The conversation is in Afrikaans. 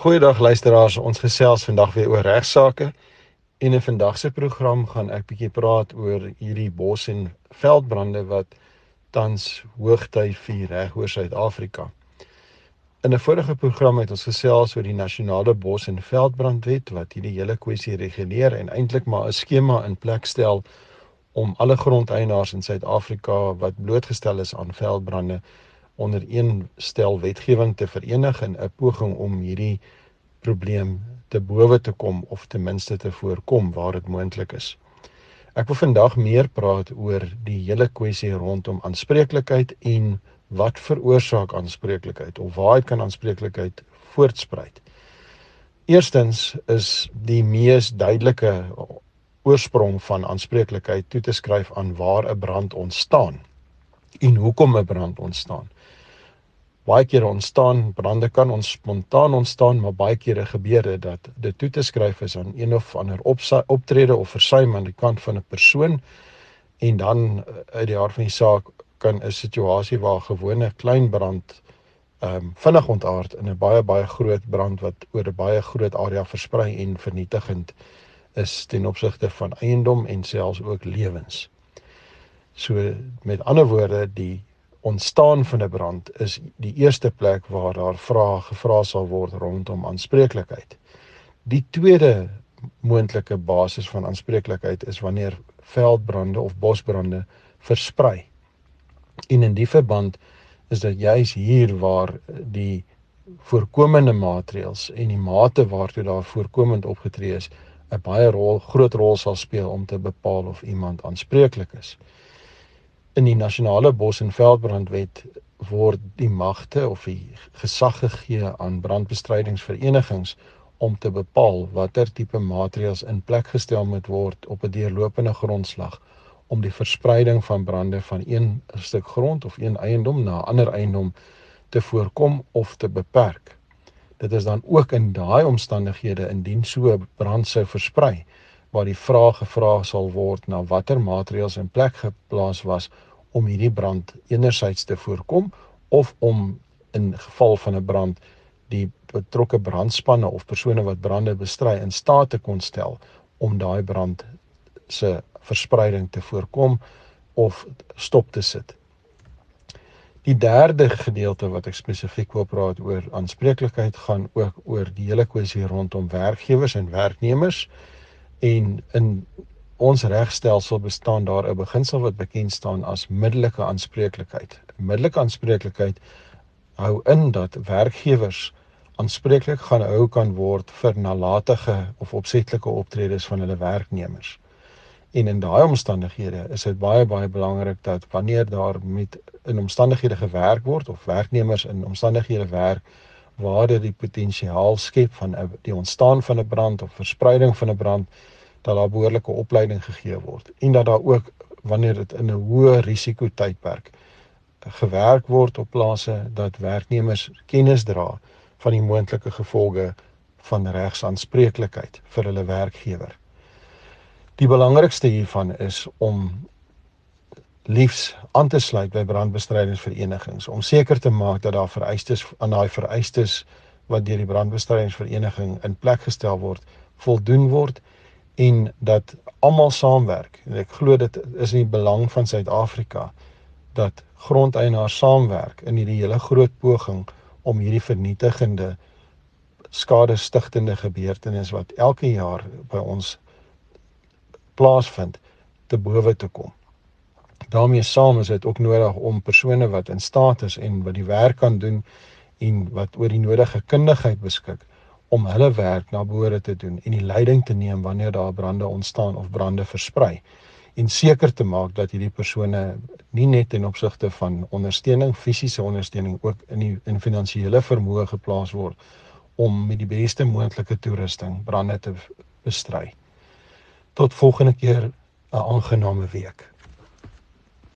Goeiedag luisteraars, ons gesels vandag weer oor regsaake. En in vandag se program gaan ek bietjie praat oor hierdie bos en veldbrande wat tans hoogtyd vier reg oor Suid-Afrika. In 'n vorige program het ons gesels oor die nasionale bos en veldbrandwet wat hierdie hele kwessie reguleer en eintlik maar 'n skema in plek stel om alle grondeienaars in Suid-Afrika wat blootgestel is aan veldbrande onder een stel wetgewing te verenig in 'n poging om hierdie probleem te bowe te kom of ten minste te voorkom waar dit moontlik is. Ek wil vandag meer praat oor die hele kwessie rondom aanspreeklikheid en wat veroorsaak aanspreeklikheid of waar kan aanspreeklikheid voortspruit. Eerstens is die mees duidelike oorsprong van aanspreeklikheid toe te skryf aan waar 'n brand ontstaan en hoekom 'n brand ontstaan baie kere ontstaan brande kan ons spontaan ontstaan maar baie kere gebeur dit dat dit toe te skryf is aan een of ander optrede of versuim aan die kant van 'n persoon en dan eh, uit die hart van die saak kan 'n situasie waar gewone klein brand ehm um, vinnig ontaard in 'n baie baie groot brand wat oor 'n baie groot area versprei en vernietigend is ten opsigte van eiendom en selfs ook lewens. So met ander woorde die ontstaan van 'n brand is die eerste plek waar daar vrae gevra sal word rondom aanspreeklikheid. Die tweede moontlike basis van aanspreeklikheid is wanneer veldbrande of bosbrande versprei. En in die verband is dit juis hier waar die voorkomende maatreëls en die mate waartoe daar voorkomend opgetree is 'n baie rol groot rol sal speel om te bepaal of iemand aanspreeklik is in die nasionale bos en veldbrandwet word die magte of die gesag gegee aan brandbestrydingsverenigings om te bepaal watter tipe maatreëls in plek gestel moet word op 'n deurlopende grondslag om die verspreiding van brande van een stuk grond of een eiendom na 'n ander eiendom te voorkom of te beperk. Dit is dan ook in daai omstandighede indien so brand sou versprei waar die vraag gevra sal word na watter maatreëls in plek geplaas was om hierdie brand enerzijds te voorkom of om in geval van 'n brand die betrokke brandspanne of persone wat brande bestry in staat te kon stel om daai brand se verspreiding te voorkom of stop te sit. Die derde gedeelte wat ek spesifiek wil praat oor aanspreeklikheid gaan ook oor die hele kwessie rondom werkgewers en werknemers en in ons regstelsel bestaan daar 'n beginsel wat bekend staan as middelike aanspreeklikheid. Middelike aanspreeklikheid hou in dat werkgewers aanspreeklik gaan hou kan word vir nalatige of opsetlike optredes van hulle werknemers. En in daai omstandighede is dit baie baie belangrik dat wanneer daar met in omstandighede gewerk word of werknemers in omstandighede werk waar dit die potensiaal skep van die ontstaan van 'n brand of verspreiding van 'n brand dat daar behoorlike opleiding gegee word en dat daar ook wanneer dit in 'n hoë risiko tydperk gewerk word op plase dat werknemers kennis dra van die moontlike gevolge van regsaanspreeklikheid vir hulle werkgewer. Die belangrikste hiervan is om liefs aan te sluit by brandbestrydingsverenigings om seker te maak dat daar vereistes aan daai vereistes wat deur die brandbestrydingsvereniging in plek gestel word voldoen word en dat almal saamwerk. En ek glo dit is in die belang van Suid-Afrika dat grondeienaars saamwerk in hierdie hele groot poging om hierdie vernietigende skadestigtende gebeurtenis wat elke jaar by ons plaasvind te bowe te kom. Daarmee saam is dit ook nodig om persone wat in staat is en wat die werk kan doen en wat oor die nodige kundigheid beskik om hulle werk na behoore te doen en die leiding te neem wanneer daar brande ontstaan of brande versprei en seker te maak dat hierdie persone nie net ten opsigte van ondersteuning, fisiese ondersteuning ook in die in finansiële vermoë geplaas word om met die beste moontlike toerusting brande te bestry. Tot volgende keer 'n aangename week.